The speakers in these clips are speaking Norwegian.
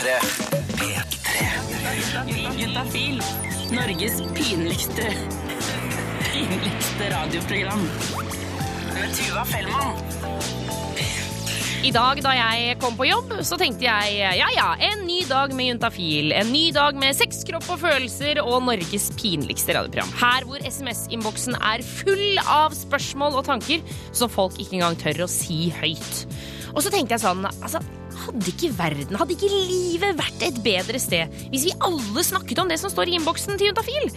P3. P3. Juntafil. Norges pinligste pinligste radioprogram. Med Tuva Fellmann. I dag da jeg kom på jobb, så tenkte jeg ja ja, en ny dag med Juntafil. En ny dag med sex, kropp og følelser og Norges pinligste radioprogram. Her hvor SMS-innboksen er full av spørsmål og tanker som folk ikke engang tør å si høyt. Og så tenkte jeg sånn, altså hadde ikke verden, hadde ikke livet vært et bedre sted hvis vi alle snakket om det som står i innboksen til Juntafil?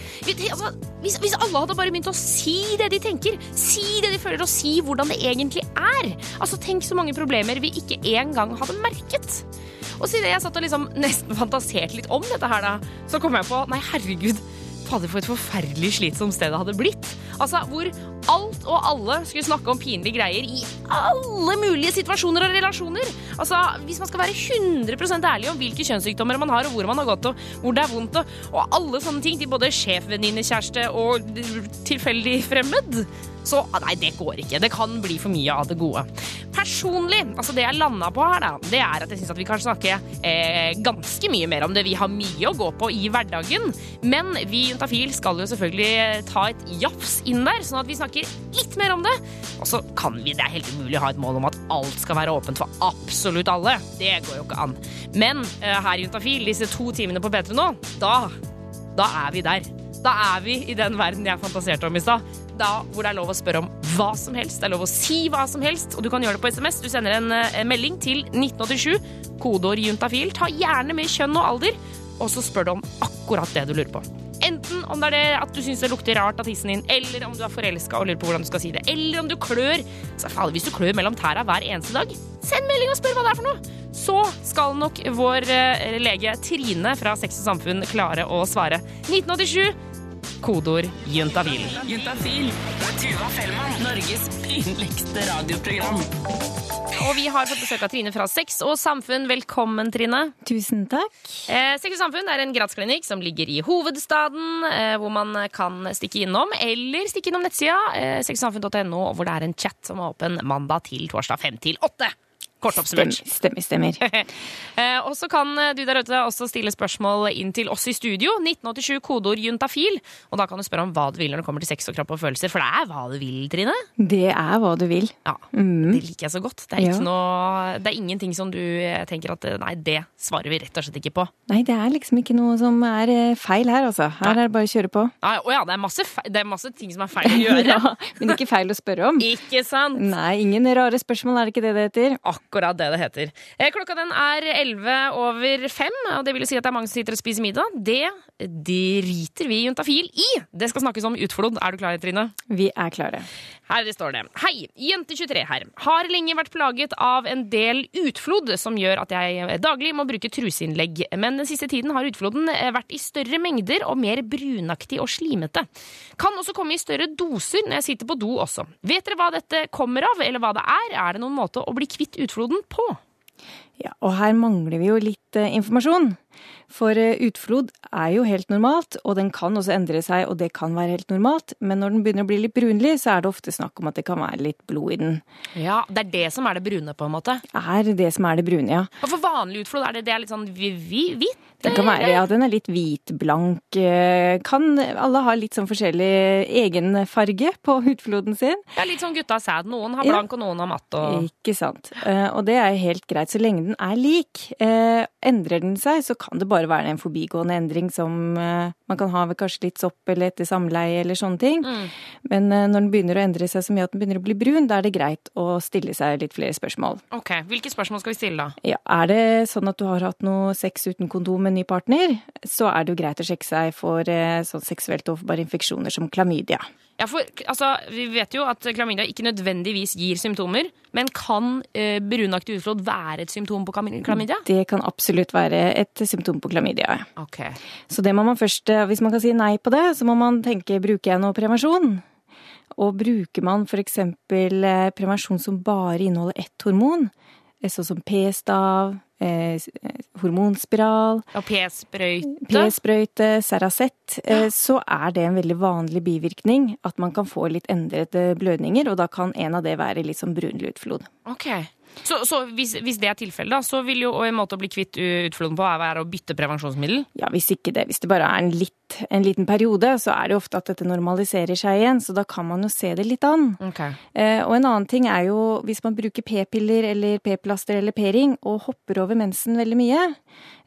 Altså, hvis, hvis alle hadde bare begynt å si det de tenker, si det de føler, og si hvordan det egentlig er. Altså, Tenk så mange problemer vi ikke engang hadde merket. Og siden jeg satt og liksom nesten fantaserte litt om dette her, da, så kom jeg på Nei, herregud. Fader, for et forferdelig slitsomt sted det hadde blitt. Altså, Hvor alt og alle skulle snakke om pinlige greier i alle mulige situasjoner og relasjoner. Altså, Hvis man skal være 100% ærlig om hvilke kjønnssykdommer man har, og hvor man har gått, og hvor det er vondt, og, og alle sånne ting til både sjefvenninnekjæreste og tilfeldig fremmed, så ah, nei, det går ikke. Det kan bli for mye av det gode. Personlig, altså det jeg landa på her, da, det er at jeg syns at vi kan snakke eh, ganske mye mer om det. Vi har mye å gå på i hverdagen, men vi Juntafil skal jo selvfølgelig ta et jafs inn der, sånn at vi snakker litt mer om det. Og så kan vi, det er helt umulig ha et mål om at alt skal være åpent for absolutt alle. Det går jo ikke an. Men eh, her i Juntafil, disse to timene på P3 nå, da, da er vi der. Da er vi i den verden jeg fantaserte om i stad. Da hvor det er lov å spørre om hva som helst. Det er lov å si hva som helst, og du kan gjøre det på SMS. Du sender en eh, melding til 1987, kodeord juntafil. Ta gjerne med kjønn og alder, og så spør du om akkurat det du lurer på. Om det er det at du syns det lukter rart av tissen din, eller om du er forelska og lurer på hvordan du skal si det, eller om du klør. Så fader, hvis du klør mellom tæra hver eneste dag, send melding og spør hva det er for noe. Så skal nok vår eh, lege Trine fra Sex og Samfunn klare å svare. 1987, kodeord juntafil. Juntafil. Tuva Fellmann. Norges pinligste radioprogram. Og vi har fått besøk av Trine fra Sex og Samfunn. Velkommen, Trine. Tusen takk. Eh, Sex og Samfunn er en gradsklinikk som ligger i hovedstaden, eh, hvor man kan stikke innom, eller stikke innom nettsida eh, sexogsamfunn.no, hvor det er en chat som er åpen mandag til torsdag fem til åtte. Kort oppsummert. stemmer. stemmer. Eh, og så kan du der ute også stille spørsmål inn til oss i studio. 1987 kodeord juntafil. Og da kan du spørre om hva du vil når det kommer til sex og kropp og følelser. For det er hva du vil, Trine. Det er hva du vil. Ja, Mm. Det liker jeg så godt. Det er, ikke Ja. noe, det er ingenting som du eh, tenker at eh, nei, det svarer vi rett og slett ikke på. Nei, det er liksom ikke noe som er eh, feil her, altså. Her er det bare å kjøre på. Å ja, det er, masse, det er masse ting som er feil å gjøre. Ja, men ikke feil å spørre om. Ikke sant? Nei, ingen rare spørsmål, er det ikke det det heter? Akkurat det det heter. Eh, Klokka den er 11 over 5, og det vil si at det er mange som sitter og spiser middag. Det driter vi Juntafil i! Det skal snakkes om utflod. Er du klar, Trine? Vi er klare. Her står det. Hei, jente23 her. Har lenge vært plaget av en del utflod, som gjør at jeg daglig må bruke truseinnlegg. Men den siste tiden har utfloden eh, vært i større mengder og mer brunaktig og slimete. Kan også komme i større doser når jeg sitter på do også. Vet dere hva dette kommer av, eller hva det er? Er det noen måte å bli kvitt utfloden på? Ja, og her mangler vi jo litt eh, informasjon. For eh, utflod er jo helt normalt, og den kan også endre seg, og det kan være helt normalt. Men når den begynner å bli litt brunlig, så er det ofte snakk om at det kan være litt blod i den. Ja, Det er det som er det brune, på en måte. Er det som er det brune, ja. Og for vanlig utflod er det, det er litt sånn vi, vi, hvitt? Den kan være, ja, den er litt hvitblank. eh, Kan alle ha litt sånn forskjellig egenfarge på hudfloden sin? Ja, litt sånn gutta sæd. Noen har blank, og noen har matt. Og... Ikke sant. Eh, Og det er helt greit så lenge den er lik. Endrer den seg, så kan det bare være en forbigående endring som eh, man kan ha ved kanskje litt sopp eller etter samleie eller sånne ting. Mm. Men eh, når den begynner å endre seg så mye at den begynner å bli brun, da er det greit å stille seg litt flere spørsmål. Ok, Hvilke spørsmål skal vi stille, da? Ja, Er det sånn at du har hatt noe sex uten kondom med en ny partner, så er det jo greit å sjekke seg for eh, sånn seksuelt overbare infeksjoner som klamydia. Ja, for altså, Vi vet jo at klamydia ikke nødvendigvis gir symptomer, men kan eh, brunaktig utflod være et symptom på klamydia? Det kan absolutt være et symptom på klamydia. Okay. Så det må man først, eh, hvis man kan si nei på det, så må man tenke bruker jeg noe prevensjon? Og bruker man f.eks. prevensjon som bare inneholder ett hormon, eh, sånn som p-stav, eh, hormonspiral, Og p-sprøyte. p-sprøyte, Ceracet, eh, så er det en veldig vanlig bivirkning at man kan få litt endrede blødninger, og da kan en av det være litt som brunlig utflod. Ok. Så, så hvis, hvis det er tilfellet, så vil jo en måte å bli kvitt utfloden på være å bytte prevensjonsmiddel? Ja, hvis ikke det. Hvis det bare er en, litt, en liten periode, så er det ofte at dette normaliserer seg igjen, så da kan man jo se det litt an. Okay. Eh, og en annen ting er jo hvis man bruker p-piller eller p-plaster eller p-ring og hopper over mensen veldig mye,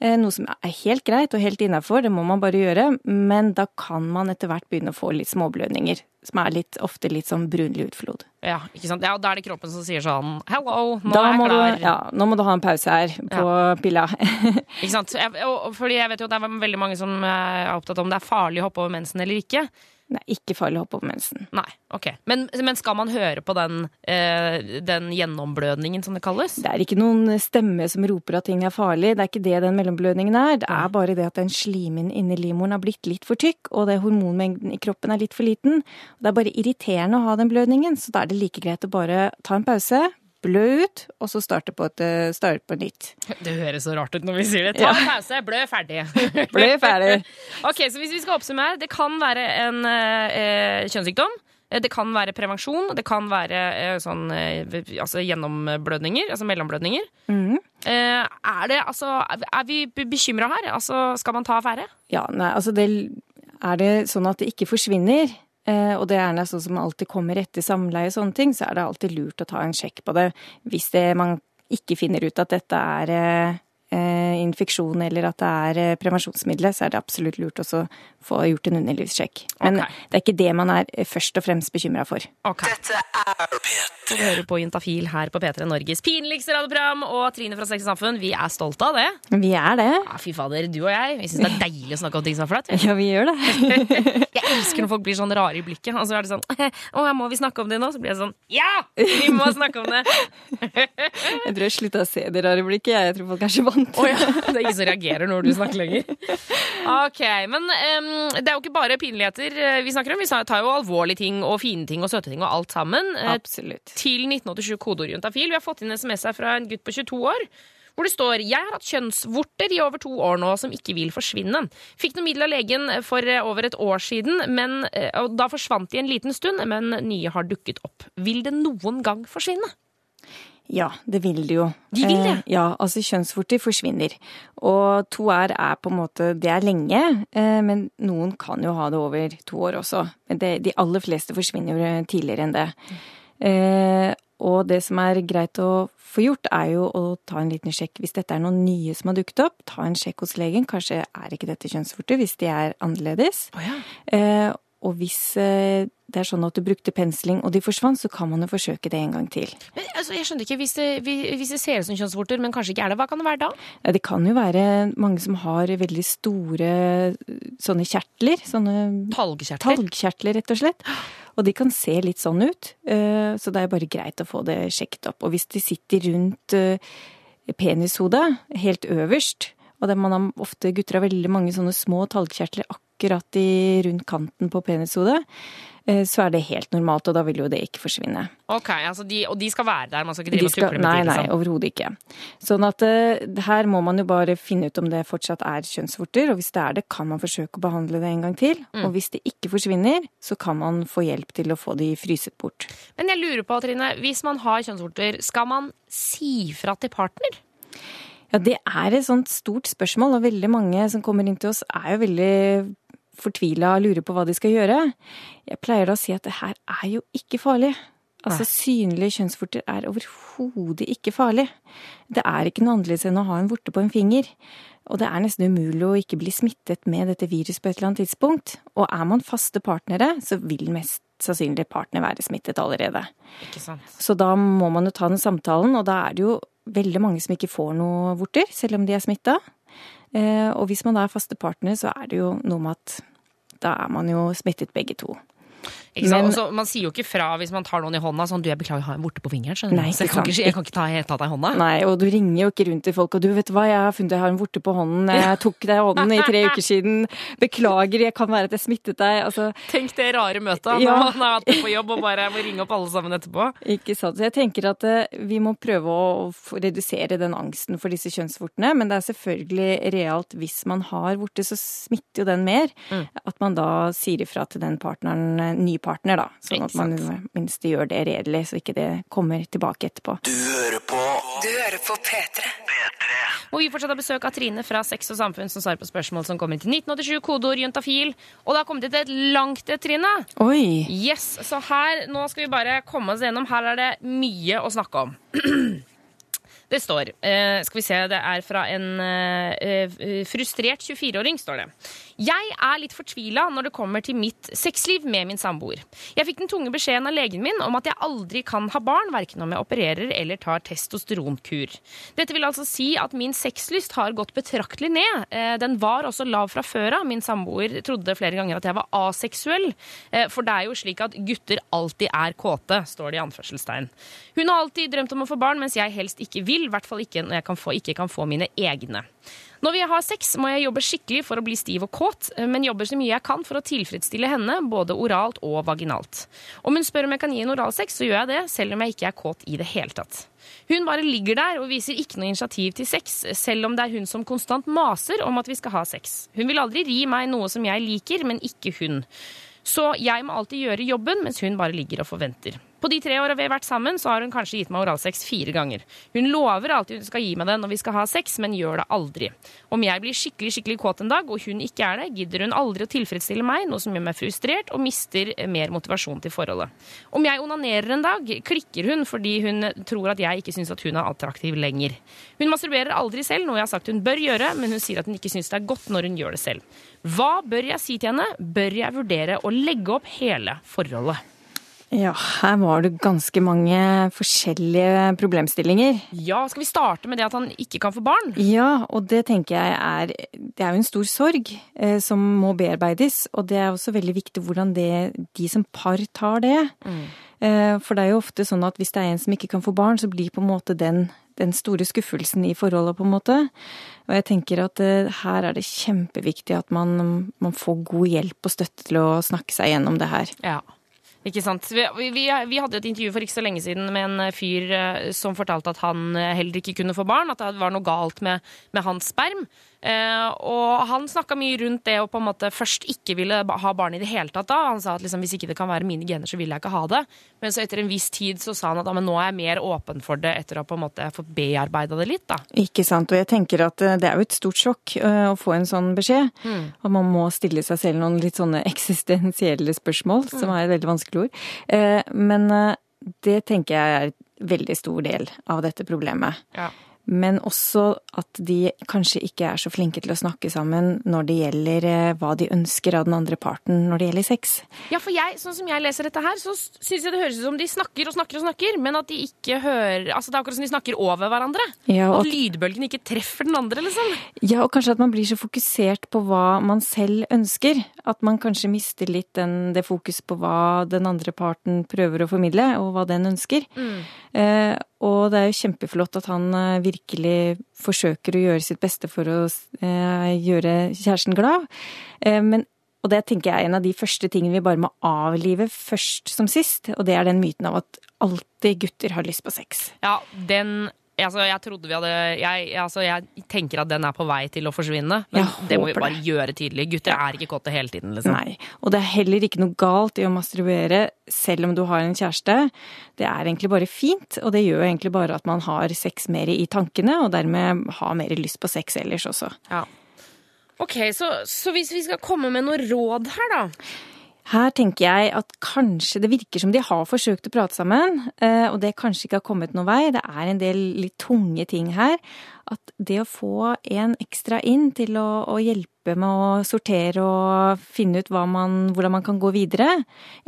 eh, noe som er helt greit og helt innafor, det må man bare gjøre, men da kan man etter hvert begynne å få litt småblødninger, som er litt, ofte litt sånn brunlig utflod. Ja, ikke sant? Ja, da er det kroppen som sier sånn Hello, nå Da er jeg klar. du, ja, nå må du ha en pause her på pilla. Ikke sant? Jeg, fordi jeg vet jo at det er veldig mange som er opptatt om det er farlig å hoppe over mensen eller ikke. Det er ikke farlig å hoppe over mensen. Nei, ok. Men, men skal man høre på den, eh, den gjennomblødningen, som det kalles? Det er ikke noen stemme som roper at ting er farlig. Det er ikke det den mellomblødningen er. Det er bare det at den slimen inni livmoren har blitt litt for tykk, og det hormonmengden i kroppen er litt for liten. Det er bare irriterende å ha den blødningen, så da er det like greit å bare ta en pause, blø ut, og så starte på, et, eh, starte på nytt. Det høres så rart ut når vi sier det. Ta en pause, blø ferdig. Blø ferdig. ok, så hvis vi skal oppsummere. Det kan være en eh, kjønnssykdom. Eh, Det kan være prevensjon. Det kan være eh, sånn eh, altså gjennomblødninger, altså mellomblødninger. Eh, er det altså Er vi bekymra her? Altså, skal man ta affære? Ja, nei, altså det Er det sånn at det ikke forsvinner, eh, og det er sånn som alltid kommer etter samleie og sånne ting, så er det alltid lurt å ta en sjekk på det. Hvis det, man ikke finner ut at dette er eh, eh, infeksjon eller at det er eh, prevensjonsmiddelet, så er det absolutt lurt også å få gjort en underlivssjekk. Men okay. det er ikke det man er eh, først og fremst bekymra for. Ok. Du hører på Juntafil her på P3 Norges pinligste radioprogram. Og Trine fra Sex og Samfunn, vi er stolte av det. Vi er det. Ja, fy fader, du og jeg. Vi syns det er deilig å snakke om ting som er flaut. Ja, vi gjør det. Jeg elsker når folk blir sånn rare i blikket. Og så er det sånn Å, må vi snakke om det nå? Så blir jeg sånn Ja! Vi må snakke om det! Jeg tror jeg slutta å se det rare blikket. jeg. Jeg tror folk er så vant. Å ja. Det er ingen som reagerer når du snakker lenger. Ok, Men um, det er jo ikke bare pinligheter eh, vi snakker om. Vi tar jo alvorlige ting og fine ting og søte ting og alt sammen. eh, Absolutt. til 1987 kodeord juntafil. Vi har fått inn en SMS her fra en gutt på 22 år. Hvor det står Jeg har hatt kjønnsvorter i over to år nå som ikke vil forsvinne. Fikk noe middel av legen for eh, over et år siden, men, og da forsvant de en liten stund, men nye har dukket opp. Vil det noen gang forsvinne? Ja, det vil det jo. De vil det? Eh, ja, altså kjønnsvorter forsvinner. Og to r er på en måte Det er lenge, eh, men noen kan jo ha det over to år også. Men det, de aller fleste forsvinner jo tidligere enn det. Eh, og det som er greit å få gjort, er jo å ta en liten sjekk. Hvis dette er noen nye som har dukket opp, ta en sjekk hos legen. Kanskje er ikke dette kjønnsvorter, hvis de er annerledes. Eh, og hvis eh, det er sånn at du brukte pensling og de forsvant, så kan man jo forsøke det en gang til. Men, altså, jeg skjønner ikke, hvis det, hvis det ser ut som kjønnsvorter, men kanskje ikke er det, hva kan det være da? Ja, Det kan jo være mange som har veldig store sånne kjertler. Sånne Talgkjertler? talgkjertler, rett og slett. Og de kan se litt sånn ut, øh, så det er bare greit å få det sjekket opp. Og hvis de sitter rundt øh, penishodet, helt øverst, og det man har ofte gutter har veldig mange sånne små talgkjertler akkurat i rundt kanten på penishodet, øh, så er det helt normalt, og da vil jo det ikke forsvinne. Ok, altså de, Og de skal være der? Man skal ikke drive og skal, tukle med nei, nei, Liksom. overhodet ikke. Sånn at uh, her må man jo bare finne ut om det fortsatt er kjønnsvorter, og hvis det er det, kan man forsøke å behandle det en gang til. Mm. Og hvis det ikke forsvinner, så kan man få hjelp til å få de fryset bort. Men jeg lurer på, Trine, hvis man har kjønnsvorter, skal man si fra til partner? Ja, det er et sånt stort spørsmål, og veldig mange som kommer inn til oss er jo veldig fortvila og lurer på hva de skal gjøre. Jeg pleier da å si at det her er jo ikke farlig. Altså synlige kjønnsvorter er overhodet ikke farlig. Det er ikke noe annerledes enn å ha en vorte på en finger. Og det er nesten umulig å ikke bli smittet med dette viruset på et eller annet tidspunkt. Og er man faste partnere, så vil mest sannsynlig partner være smittet allerede. Ikke sant? Så da må man jo ta den samtalen, og da er det jo veldig mange som ikke får noe vorter, selv om de er smitta. Eh, og hvis man da er faste partner, så er det jo noe med at da er man jo smittet begge to. Men- Også, man sier jo ikke fra hvis man tar noen i hånda sånn Du, jeg beklager, jeg har en vorte på fingeren. skjønner du? Nei, Så jeg kan ikke, jeg kan ikke ta, ta deg i hånda. Nei, og du ringer jo ikke rundt til folk og du, vet du hva, jeg har funnet jeg har en vorte på hånden, jeg tok deg i hånden i tre uker siden, beklager, jeg kan være at jeg smittet deg. Altså, Tenk det rare møtet Ja. når man har vært på jobb og bare må ringe opp alle sammen etterpå. Ikke sant. Så jeg tenker at eh, vi må prøve å redusere den angsten for disse kjønnsvortene. Men det er selvfølgelig realt hvis man har vorte, så smitter jo den mer. Mm. At man da sier ifra til den partneren, eh, ny partner, da. Sånn at man minst gjør det redelig, så ikke det kommer tilbake etterpå. Du hører på Du hører på P3. P3. Og vi fortsatt har besøk av Trine fra Sex og Samfunn som svarer på spørsmål som kommer til 1987, kodeord juntafil. Og det har kommet til et langt et, Trine. Oi! Yes, så her, nå skal vi bare komme oss gjennom. Her er det mye å snakke om. Det står, eh, skal vi se, det er fra en eh, eh, frustrert 24-åring, står det. Jeg er litt fortvila når det kommer til mitt sexliv med min samboer. Jeg fikk den tunge beskjeden av legen min om at jeg aldri kan ha barn, verken om jeg opererer eller tar testosteronkur. Dette vil altså si at min sexlyst har gått betraktelig ned. Eh, Den var også lav fra før av. Min samboer trodde flere ganger at jeg var aseksuell. Eh, For det er jo slik at gutter alltid er kåte, står det i anførselstegn. Hun har alltid drømt om å få barn, mens jeg helst ikke vil. I hvert fall ikke når jeg kan få, ikke kan få mine egne. Når vi har sex, må jeg jobbe skikkelig for å bli stiv og kåt, men jobber så mye jeg kan for å tilfredsstille henne, både oralt og vaginalt. Om hun spør om jeg kan gi en oralsex, så gjør jeg det, selv om jeg ikke er kåt i det hele tatt. Hun bare ligger der og viser ikke noe initiativ til sex, selv om det er hun som konstant maser om at vi skal ha sex. Hun vil aldri ri meg noe som jeg liker, men ikke hun. Så jeg må alltid gjøre jobben, mens hun bare ligger og forventer. På de tre åra vi har vært sammen, så har hun kanskje gitt meg oralsex fire ganger. Hun lover alltid hun skal gi meg det når vi skal ha sex, men gjør det aldri. Om jeg blir skikkelig skikkelig kåt en dag, og hun ikke er det, gidder hun aldri å tilfredsstille meg, noe som gjør meg frustrert og mister mer motivasjon til forholdet. Om jeg onanerer en dag, klikker hun fordi hun tror at jeg ikke syns at hun er attraktiv lenger. Hun masturberer aldri selv, noe jeg har sagt hun bør gjøre, men hun sier at hun ikke syns det er godt når hun gjør det selv. Hva bør jeg si til henne? Bør jeg vurdere å legge opp hele forholdet? Ja, her var det ganske mange forskjellige problemstillinger. Ja, skal vi starte med det at han ikke kan få barn? Ja, og det tenker jeg er Det er jo en stor sorg eh, som må bearbeides. Og det er også veldig viktig hvordan det, de som par tar det. Eh, for det er jo ofte sånn at hvis det er en som ikke kan få barn, så blir på en måte den, den store skuffelsen i forholdet, på en måte. Og jeg tenker at eh, her er det kjempeviktig at man, man får god hjelp og støtte til å snakke seg gjennom det her. Ja. Ikke sant. Vi, vi, vi hadde et intervju for ikke så lenge siden med en fyr eh, som fortalte at han eh, heller ikke kunne få barn, at det var noe galt med, med hans sperm. Eh, og han snakka mye rundt det og på en måte først ikke ville ha barn i det hele tatt da. Han sa at liksom, hvis ikke det kan være mine gener, så vil jeg ikke ha det. Men så etter en viss tid så sa han at ja, men nå er jeg mer åpen for det etter å på en måte få bearbeida det litt, da. Ikke sant. Og jeg tenker at eh, det er jo et stort sjokk eh, å få en sånn beskjed. Og man må stille seg selv noen litt sånne eksistensielle spørsmål, som er et veldig vanskelig ord. Eh, Men det tenker jeg er en veldig stor del av dette problemet. Ja. Men også at de kanskje ikke er så flinke til å snakke sammen når det gjelder eh, hva de ønsker av den andre parten når det gjelder sex. Ja, for jeg, sånn som jeg leser dette her, så syns jeg det høres ut som de snakker og snakker og snakker, men at de ikke hører Altså det er akkurat som de snakker over hverandre. Ja, og At lydbølgen ikke treffer den andre, liksom. Ja, og kanskje at man blir så fokusert på hva man selv ønsker. At man kanskje mister litt den, det fokus på hva den andre parten prøver å formidle, og hva den ønsker. Eh, og det er jo kjempeflott at han eh, virkelig forsøker å gjøre sitt beste for å eh, gjøre kjæresten glad. Eh, men og det tenker jeg er en av de første tingene vi bare må avlive først som sist. Og det er den myten av at alltid gutter har lyst på sex. Ja, den Altså, jeg trodde vi hadde jeg, altså, jeg tenker at den er på vei til å forsvinne. Men det må vi bare bare gjøre tydelig. Gutter er ikke kåte hele tiden, liksom. Nei. Og det er heller ikke noe galt i å masturbere selv om du har en kjæreste. Det er egentlig bare fint, og det gjør egentlig bare at man har sex mer i tankene, og dermed har mer lyst på sex ellers også. Ja. Ok, så, så hvis vi skal komme med noe råd her, da. Her tenker jeg at kanskje det virker som de har forsøkt å prate sammen, eh, og det kanskje ikke har kommet noen vei. Det er en del litt tunge ting her. At det å få en ekstra inn til å, å hjelpe med å sortere og finne ut man, hvordan man kan gå videre,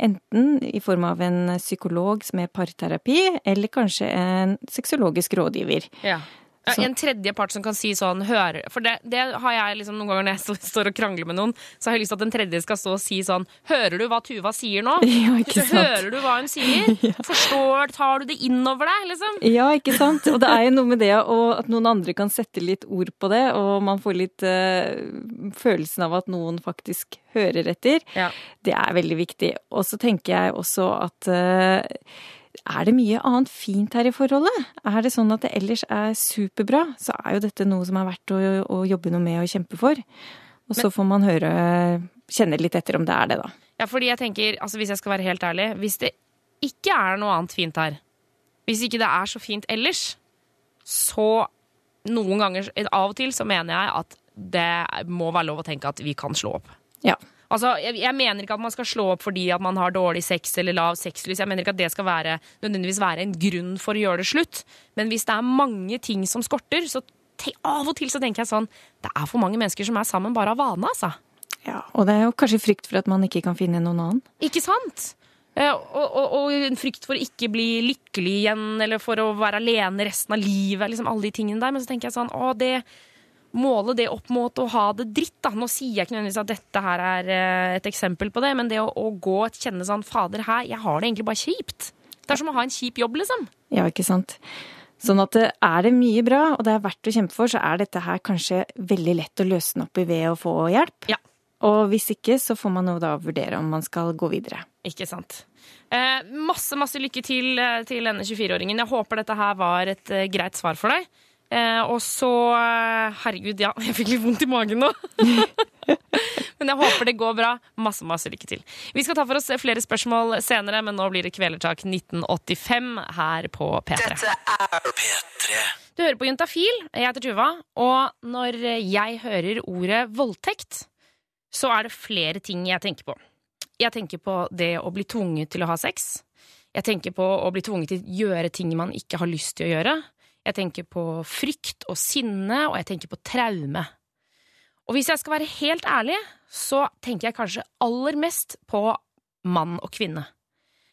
enten i form av en psykolog som er parterapi, eller kanskje en sexologisk rådgiver. Ja. Ja, en tredje part som kan si sånn hør, For det, det har jeg liksom noen ganger når jeg står- og krangler med noen, så har jeg lyst til at en tredje skal stå og si sånn Hører du hva Tuva sier nå? Ja, ikke sant. hører du hva hun sier? Forstår, Tar du det innover deg, liksom? Ja, ikke sant? Og det er jo noe med det og at noen andre kan sette litt ord på det, og man får litt uh, følelsen av at noen faktisk hører etter. Ja. Det er veldig viktig. Og så tenker jeg også at eh, er det mye annet fint her i forholdet? Er det sånn at det ellers er superbra, så er jo dette noe som er verdt å, å jobbe noe med og kjempe for. Og så får man høre, kjenne litt etter om det er det, da. Ja, fordi jeg tenker, altså Hvis jeg skal være helt ærlig, hvis det ikke er noe annet fint her, hvis ikke det er så fint ellers, så noen ganger, av og til, så mener jeg at det må være lov å tenke at vi kan slå opp. Ja. Altså, jeg, jeg mener ikke at man skal slå opp fordi at man har dårlig sex eller lav sexlyst. Jeg mener ikke at det skal være, nødvendigvis være en grunn for å gjøre det slutt. Men hvis det er mange ting som skorter, så te, av og til så tenker jeg sånn Det er for mange mennesker som er sammen bare av vane, altså. ja. Og det er jo kanskje frykt for at man ikke kan finne noen annen. Ikke sant? Eh, Og, og, og en frykt for å ikke bli lykkelig igjen, eller for å være alene resten av livet. liksom alle de tingene der, Men så tenker jeg sånn å, det, Måle det opp mot å ha det dritt. da. Nå sier jeg ikke nødvendigvis at dette her er eh, et eksempel på det, men det å, å gå og kjenne sånn Fader, her, jeg har det egentlig bare kjipt. Det er som å ha en kjip jobb, liksom. Ja, ikke sant. Sånn at det- er det mye bra, og det er verdt å kjempe for, så er dette her kanskje veldig lett å løsne opp i ved å få hjelp. Ja. Og hvis ikke, så får man jo da vurdere om man skal gå videre. Ikke sant. Eh, masse masse lykke til eh, til denne 24-åringen. Jeg håper dette her var et eh, greit svar for deg. Eh, og så eh, Herregud, ja, jeg fikk litt vondt i magen nå. men jeg håper det går bra. Masse masse lykke til. Vi skal ta for oss flere spørsmål senere, men nå blir det Kvelertak 1985 her på P3. Dette er P3. Du hører på Juntafil. Jeg heter Tuva. Og når jeg hører ordet voldtekt, så er det flere ting jeg tenker på. Jeg tenker på det å bli tvunget til å ha sex. Jeg tenker på å bli tvunget til å gjøre ting man ikke har lyst til å gjøre. Jeg tenker på frykt og sinne, og jeg tenker på traume. Og hvis jeg skal være helt ærlig, så tenker jeg kanskje aller mest på mann og kvinne.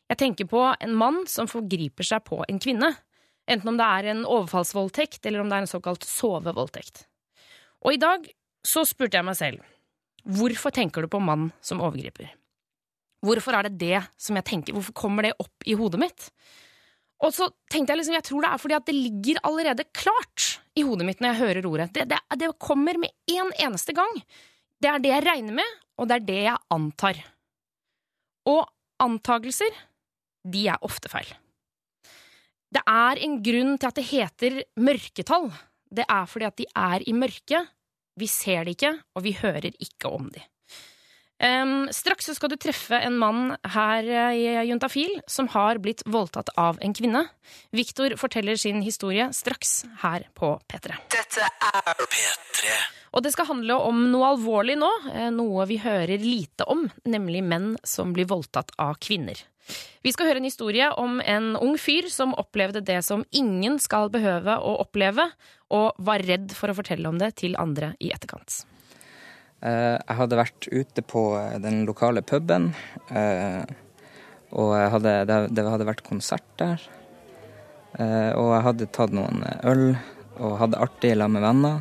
Jeg tenker på en mann som forgriper seg på en kvinne. Enten om det er en overfallsvoldtekt, eller om det er en såkalt sovevoldtekt. Og i dag så spurte jeg meg selv, hvorfor tenker du på mann som overgriper? Hvorfor er det det som jeg tenker, hvorfor kommer det opp i hodet mitt? Og så tenkte jeg liksom, jeg tror det er fordi at det ligger allerede klart i hodet mitt når jeg hører ordet. Det, det, det kommer med en eneste gang. Det er det jeg regner med, og det er det jeg antar. Og antagelser, de er ofte feil. Det er en grunn til at det heter mørketall. Det er fordi at de er i mørket. Vi ser det ikke, og vi hører ikke om de. Em, straks så skal du treffe en mann her eh, i Juntafil som har blitt voldtatt av en kvinne. Viktor forteller sin historie straks her på P3. Dette er P3. Og det skal handle om noe alvorlig nå, eh, noe vi hører lite om, nemlig menn som blir voldtatt av kvinner. Vi skal høre en historie om en ung fyr som opplevde det som ingen skal behøve å oppleve, og var redd for å fortelle om det til andre i etterkant. Eh, Jeg hadde vært ute på eh, den lokale puben, eh, og hadde, det, hadde vært konsert der. Og jeg hadde tatt noen øl og hadde artig sammen med venner.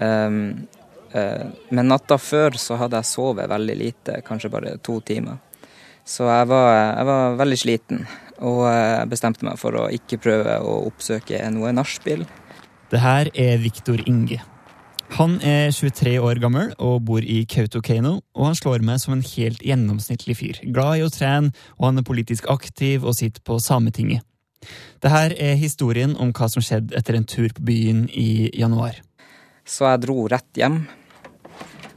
Um, eh, Men natta før så hadde jeg sovet veldig lite, kanskje bare to timer. Så jeg var, jeg var veldig sliten, og jeg bestemte meg for å ikke prøve å oppsøke noe nachspiel. Det her er Viktor Inge. Han er 23 år gammel og bor i Kautokeino, og han slår meg som en helt gjennomsnittlig fyr. Glad i å trene, og han er politisk aktiv og sitter på Sametinget. Dette er historien om hva som skjedde etter en tur på byen i januar. Så jeg dro rett hjem.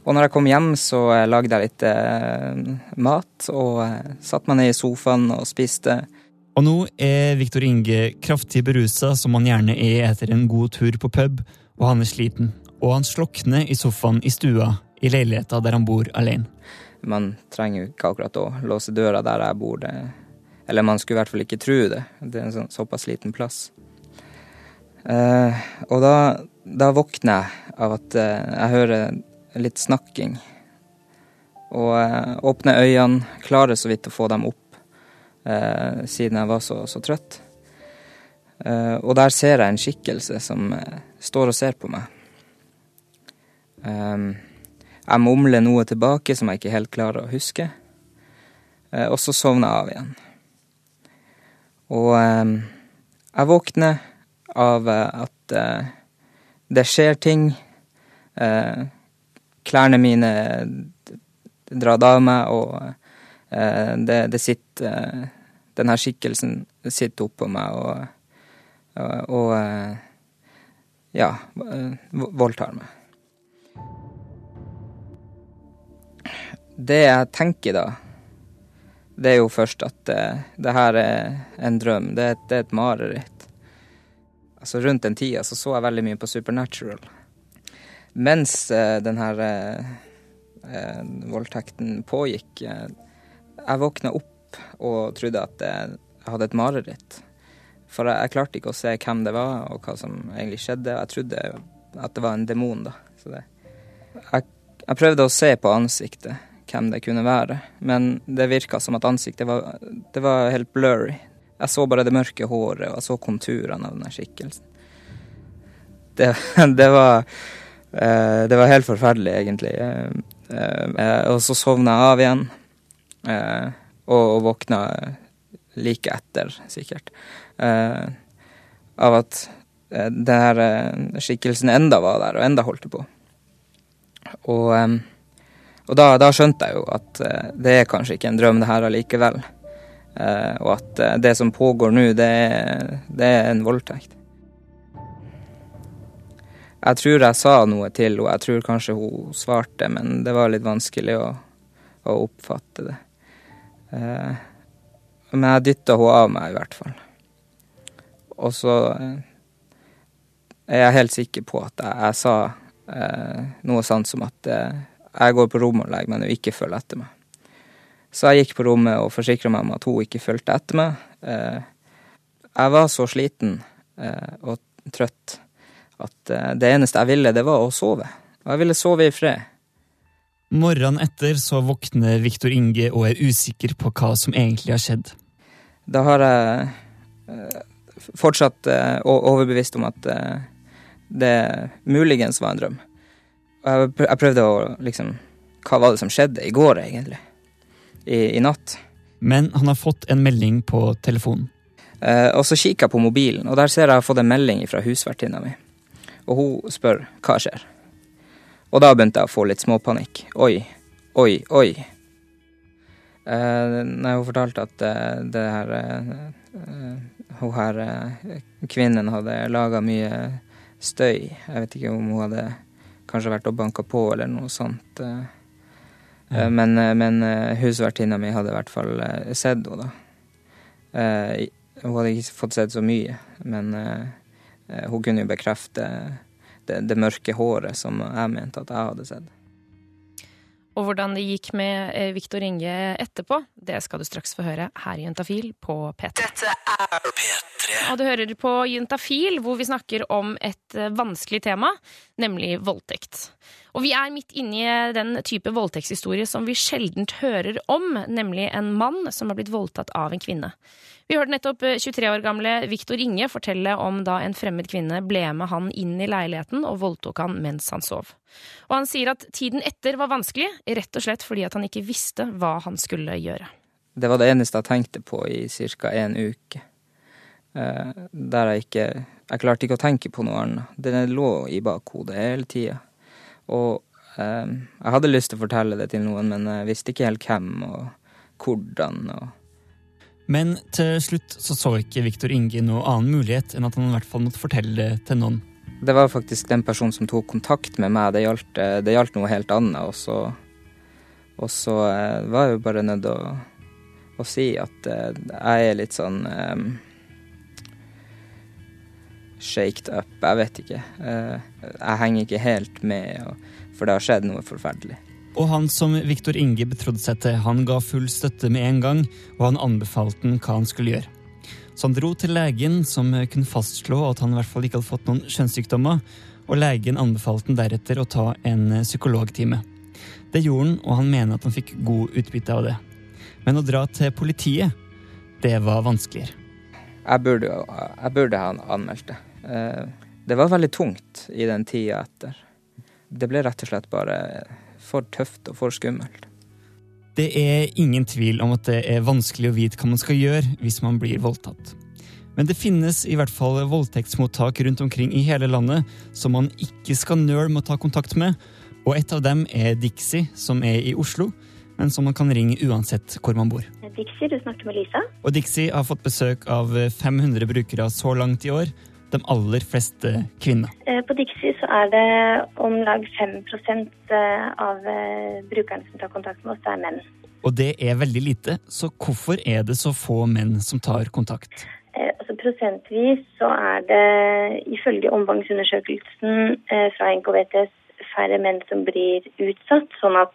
Og når jeg kom hjem, så eh, lagde jeg litt eh, mat, og eh, satte meg ned i sofaen og spiste. Og nå er Viktor Inge kraftig berusa, som han gjerne er etter en god tur på pub, og han er sliten. Og han slokner i sofaen i stua i leiligheta der han bor alene. Man trenger jo ikke akkurat å låse døra der jeg bor. Det. Eller man skulle i hvert fall ikke tro det. Det er en sånn, såpass liten plass. Uh, og da, da våkner jeg av at uh, jeg hører litt snakking. Og uh, åpner øynene, klarer så vidt å få dem opp, siden jeg var så, så trøtt. Og der ser jeg en skikkelse som står og ser på meg. Um, jeg mumler noe tilbake som jeg ikke helt klarer å huske. Eh, og så sovner jeg av igjen. Og um, jeg våkner av eh, at eh, det skjer ting. Klærne mine drar av meg, og det, det sitter Den her skikkelsen sitter oppå meg og, og, ja, voldtar meg. Det jeg tenker da, det er jo først at eh, det her er en drøm. Det et, det er et mareritt. Altså Rundt den tida så, så jeg veldig mye på Supernatural. Mens eh, den her eh, voldtekten pågikk, jeg våkna opp og trodde at jeg hadde et mareritt. For jeg, jeg klarte ikke å se hvem det var, og hva som egentlig skjedde. Jeg trodde at det var en demon, da. Så det, jeg, jeg prøvde å se på ansiktet hvem det kunne være, men det virka som at ansiktet var, det var helt blurry. Jeg så bare det mørke håret, og jeg så konturene av den skikkelsen. Det, det var eh, Det var helt forferdelig, egentlig. Eh, eh, og så sovna jeg av igjen, og, våkna like etter, sikkert. Av at den her skikkelsen enda var der, og enda holdt på. Og, og da, da skjønte jeg jo at eh, det er kanskje ikke en drøm, det her allikevel. Eh, og at eh, det som pågår nå, det, det er en voldtekt. Jeg tror jeg sa noe til henne, jeg tror kanskje hun svarte, men det var litt vanskelig å, å oppfatte det. Men jeg dytta henne av meg, i hvert fall. Og så er jeg helt sikker på at jeg, jeg sa noe sånt som at jeg går på rommet og legger meg nå, ikke følg etter meg. Så jeg gikk på rommet og forsikra meg om at hun ikke fulgte etter meg. Eh, jeg var så sliten eh, og trøtt at eh, det eneste jeg ville, det var å sove. Og jeg ville sove i fred. Morgenen etter så våkner Viktor Inge og er usikker på hva som egentlig har skjedd. Da har jeg fortsatt overbevist om at det muligens var en drøm. Og jeg, prøvde å liksom Hva var det som skjedde i går, egentlig? I, i natt. Men han har fått en melding på telefonen. Eh, og så kikker jeg på mobilen, og der ser jeg jeg har fått en melding fra husvertinna mi. Og hun spør hva skjer. Og da begynte jeg å få litt småpanikk. Oi, oi, oi. Eh, når hun fortalte at eh, det her eh, eh, Hun her eh, kvinnen hadde laga mye støy. Jeg vet ikke om hun hadde kanskje vært og banka på eller noe sånt. eh. Eh, Men, eh, men husvertinna mi hadde i hvert fall sett henne, da. Hun hadde ikke fått sett så mye, men hun kunne jo bekrefte det, det mørke håret som jeg mente at jeg hadde sett. Og hvordan det gikk med eh, Viktor Inge etterpå, det skal du straks få høre her i Juntafil på P3. Dette er P3. Og du hører på Juntafil, hvor vi snakker om et eh, vanskelig tema, nemlig voldtekt. Og vi er midt inne i den type voldtektshistorie som vi sjeldent hører om, nemlig en mann som har blitt voldtatt av en kvinne. Vi hørte nettopp eh, 23 år gamle Viktor Inge fortelle om da en fremmed kvinne ble med han inn i leiligheten og voldtok han mens han sov. Og han sier at tiden etter var vanskelig, rett og slett fordi at han ikke visste hva han skulle gjøre. Det var det eneste jeg tenkte på i ca. en uke. Eh, der jeg ikke Jeg klarte ikke å tenke på noe annet. Den lå i bakhodet hele tida. Og eh, jeg hadde lyst til å fortelle det til noen, men jeg visste ikke helt hvem og hvordan. og Men til slutt så så ikke Viktor Inge noe annen mulighet enn at han i hvert fall måtte fortelle det til noen. Det var faktisk den personen som tok kontakt med meg. Det gjaldt, eh, det gjaldt noe helt annet. Og så, og så eh, var jeg jo bare nødt til å, å si at eh, jeg er litt sånn um, Shaked up. Jeg vet ikke. Jeg henger ikke helt med, for det har skjedd noe forferdelig. Og han som Viktor Inge betrodde seg til, han ga full støtte med en gang, og han anbefalte han hva han skulle gjøre. Så han dro til legen, som kunne fastslå at han i hvert fall ikke hadde fått noen kjønnssykdommer, og legen anbefalte han deretter å ta en psykologtime. Det gjorde han, og han mener at han fikk god utbytte av det. Men å dra til politiet, det var vanskeligere. Jeg burde, jeg burde ha anmeldt det. Eh, Det var veldig tungt i den tida etter. Det ble rett og slett bare for tøft og for skummelt. Det er ingen tvil om at det er vanskelig å vite hva man skal gjøre hvis man blir voldtatt. Men det finnes i hvert fall voldtektsmottak rundt omkring i hele landet som man ikke skal nøle med å ta kontakt med, og et av dem er Dixie, som er i Oslo, men som man kan ringe uansett hvor man bor. Dixie, du snakker med Lisa. Og Dixie har fått besøk av 500 brukere så langt i år, de aller fleste kvinner. Eh, På Dixie så er det om lag 5 eh, av eh, brukerne som tar kontakt med oss, det er menn. Og det er veldig lite, så hvorfor er det så få menn som tar kontakt? Altså Prosentvis så er det ifølge omfangsundersøkelsen fra NKVTS færre menn som blir utsatt, sånn at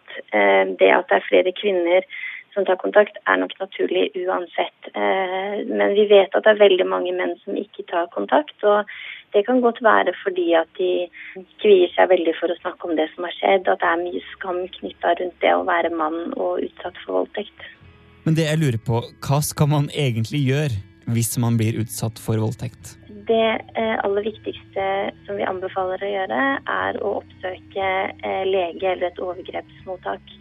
det at det er flere kvinner som tar kontakt, er nok naturlig uansett. Eh, Men vi vet at det er veldig mange menn som ikke tar kontakt. og det kan godt være fordi at de kvier seg veldig for å snakke om det som har skjedd, at det er mye skam knytta rundt det å være mann og utsatt for voldtekt. Men det jeg lurer på, hva skal man egentlig gjøre hvis man blir utsatt for voldtekt? Det eh, aller viktigste som vi anbefaler å gjøre, er å oppsøke eh, lege eller et overgrepsmottak.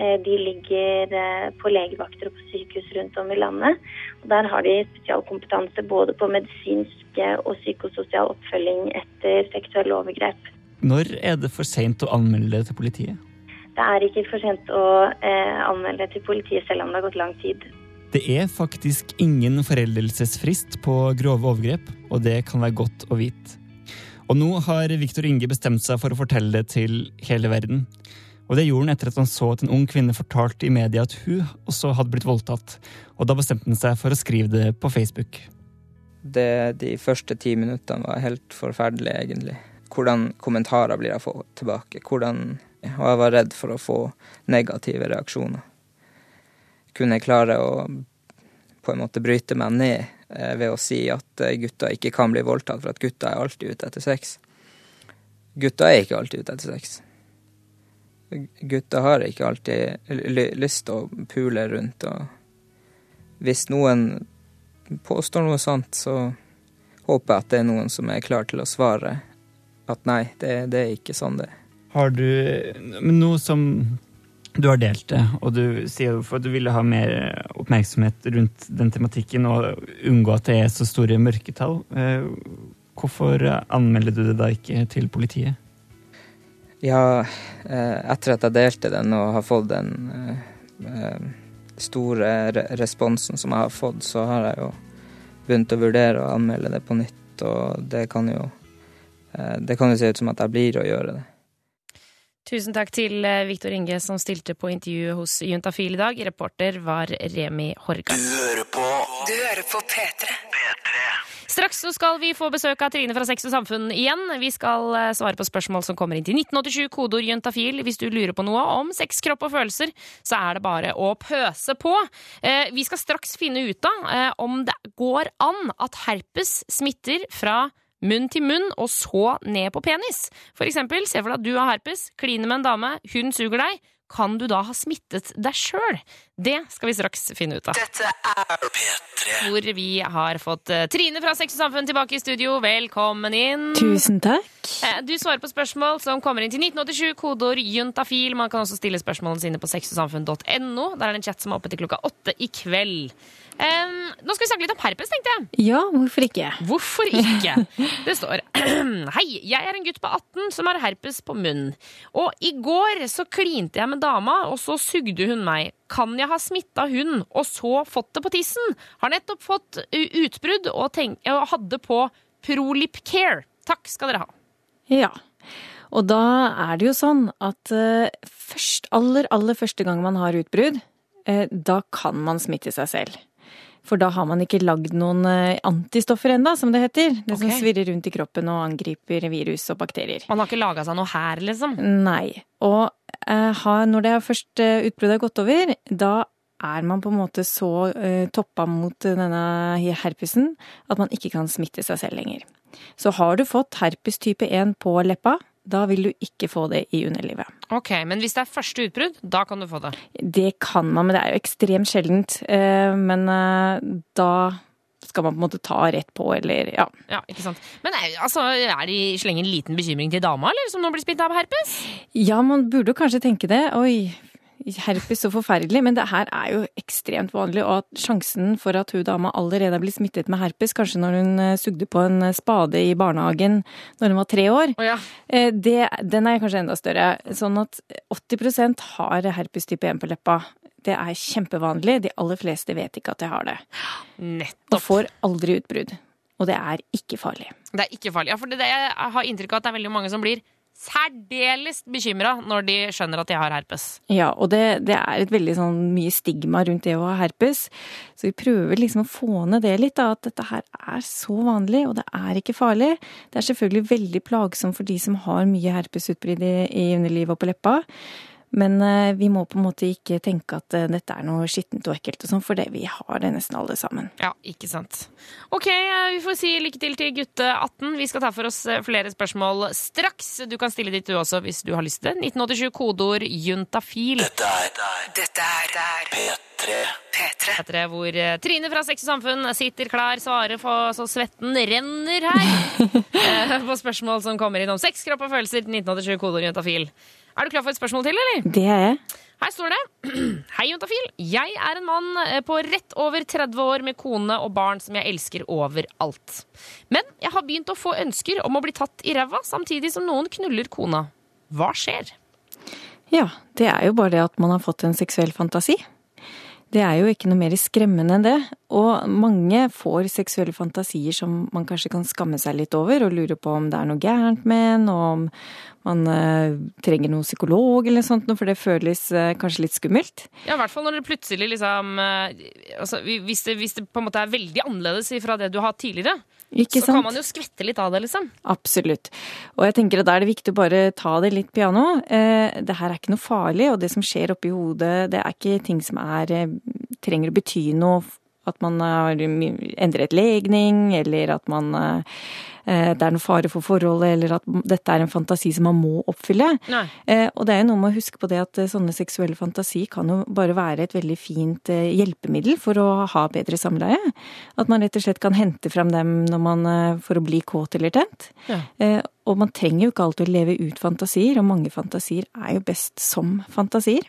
Eh, de ligger eh, på legevakter og på sykehus rundt om i landet. Og der har de spesialkompetanse både på medisinske og psykososial oppfølging etter seksuelle overgrep. Når er det for seint å anmelde det til politiet? Det er ikke for sent å eh, anmelde til politiet selv om det har gått lang tid. Det er faktisk ingen foreldelsesfrist på grove overgrep, og det kan være godt å vite. Og nå har Viktor Inge bestemt seg for å fortelle det til hele verden. Og det gjorde han etter at han så at en ung kvinne fortalte i media at hun også hadde blitt voldtatt. Og da bestemte han seg for å skrive det på Facebook. Det, de første ti minuttene var helt forferdelige, egentlig. Hvordan kommentarer blir jeg få tilbake? Hvordan, og jeg var redd for å få negative reaksjoner. Kunne jeg klare å på en måte bryte meg ned eh, ved å si at gutta gutter ikke kan bli voldtatt, for at gutter er alltid ute etter sex. Gutter er ikke alltid ute etter sex. Gutter har ikke alltid lyst til å pule rundt, og hvis noen påstår noe sånt, så håper jeg at det er noen som er klar til å svare at nei, det, det er ikke sånn det. Har du Men nå som du har delt det, og du sier jo at du ville ha mer oppmerksomhet rundt den tematikken og unngå at det er så store mørketall, eh, hvorfor anmelder du det da ikke til politiet? Ja, eh, etter at jeg delte den og har fått den eh, eh, store responsen som jeg har fått, så har jeg jo begynt å vurdere å anmelde det på nytt, og det kan jo eh, Det kan jo se ut som at jeg blir å gjøre det. Tusen takk til Viktor Inge som stilte på intervju hos Juntafil i dag. Reporter var Remi Horga. Du hører på Du hører på P3. P3. Straks så skal vi få besøk av Trine fra Sex og Samfunn igjen. Vi skal eh, svare på spørsmål som kommer inn til 1987, kodeord jentafil. Hvis du lurer på noe om sex, kropp og følelser, så er det bare å pøse på. Eh, Vi skal straks finne ut av eh, om det går an at herpes smitter fra munn til munn og så ned på penis. For eksempel, se for deg at du har herpes, kliner med en dame, hun suger deg. Kan du da ha smittet deg sjøl? Det skal vi straks finne ut av. Dette er P3. Hvor vi har fått eh, Trine fra Sex og Samfunn tilbake i studio. Velkommen inn. Tusen takk. Eh, Du svarer på spørsmål som kommer inn til 1987, kodeord juntafil. Man kan også stille spørsmålene sine på sexogsamfunn.no. Der er det en chat som er oppe til klokka åtte i kveld. Em, nå skal vi snakke litt om herpes, tenkte jeg. Ja, hvorfor ikke? Hvorfor ikke? Det står Hei, jeg er en gutt på 18 som har herpes på munnen. Og i går så klinte jeg med dama, og så sugde hun meg. Kan jeg ha smitta hun, og så fått det på tissen? Har nettopp fått utbrudd og, tenk, og hadde på Prolip Care. Takk skal dere ha. Ja. Og da er det jo sånn at eh, først, aller, aller første gang man har utbrudd, eh, da kan man smitte seg selv. For da har man ikke lagd noen eh, antistoffer ennå, som det heter. Det som svirrer rundt i kroppen og angriper virus og bakterier. Man har ikke laga seg noe her, liksom. Nei. Og eh, når det først eh, utbruddet har gått over, da er man på en måte så eh, toppa mot denne herpesen at man ikke kan smitte seg selv lenger. Så har du fått herpes type 1 på leppa, da vil du ikke få det i underlivet. Ok, Men hvis det er første utbrudd, da kan du få det. Det kan man, men det er jo ekstremt sjeldent. Eh, Men eh, da skal man på en måte ta rett på, eller ja. Ja, ikke sant. Men er, altså, er det slenge en liten bekymring til dama, eller, som nå blir smittet av herpes? Ja, man burde jo kanskje tenke det. Oi, herpes så forferdelig. Men det her er jo ekstremt vanlig, og at sjansen for at hun dama allerede er blitt smittet med herpes, kanskje når hun eh, sugde på en spade i barnehagen når hun var tre år, oh, ja. eh, det, den er kanskje enda større. Sånn at 80% har herpes type 1 på leppa. Det er kjempevanlig. De aller fleste vet ikke at de har det. Og Nettopp. får aldri utbrudd. Og det er ikke farlig. Det er ikke farlig. Ja, for det, det, jeg har inntrykk av at det er veldig mange som blir særdeles bekymra når de skjønner at de har herpes. Ja, og det, det er et veldig sånn mye stigma rundt det å ha herpes. Så vi prøver liksom å få ned det litt, da, at dette her er så vanlig, og det er ikke farlig. Det er selvfølgelig veldig plagsomt for de som har mye herpesutbrudd i, i underlivet og på leppa. Men eh, vi må på en måte ikke tenke at eh, dette er noe skittent og ekkelt og sånn, for det vi har det nesten alle sammen. Ja, ikke sant. Ok, vi får si lykke til til gutte 18. Vi skal ta for oss eh, flere spørsmål straks. Du kan stille ditt du også hvis du har lyst til det. 1987 kodeord juntafil. Dette er Dette er P3. P3. P3. hvor Trine fra Sex og Samfunn sitter klar, svarer for så svetten renner her. på spørsmål som kommer inn om sex, kropp og følelser. 1987 kodeord juntafil. Er du klar for et spørsmål til, eller? Det er jeg. Her står det Hei, Juntafil. Jeg er en mann eh, på rett over 30 år med kone og barn som jeg elsker overalt. Men jeg har begynt å få ønsker om å bli tatt i ræva samtidig som noen knuller kona. Hva skjer? Ja, det er jo bare det at man har fått en seksuell fantasi. Det er jo ikke noe mer skremmende enn det. Og mange får seksuelle fantasier som man kanskje kan skamme seg litt over, og lure på om det er noe gærent med en, og om man eh, trenger noen psykolog eller sånt, for det føles eh, kanskje litt skummelt. Ja, i hvert fall når det plutselig liksom eh, altså, hvis, det, hvis det på en måte er veldig annerledes fra det du har hatt tidligere, Ikke så sant? kan man jo skvette litt av det, liksom. Absolutt. Og jeg tenker at da er det viktig å bare ta det litt piano. Eh, det her er ikke noe farlig, og det som skjer oppi hodet, det er ikke ting som er, eh, trenger å bety noe. At man har endret legning, eller at man eh, det er noe fare for forholdet, eller at dette er en fantasi som man må oppfylle. Nei. Eh, og det er jo noe med å huske på det at eh, sånne seksuelle fantasi kan jo bare være et veldig fint eh, hjelpemiddel for å ha bedre samleie. At man rett og slett kan hente fram dem når man, eh, for å bli kåt eller tent. Ja. Eh, og man trenger jo ikke alltid å leve ut fantasier, og mange fantasier er jo best som fantasier.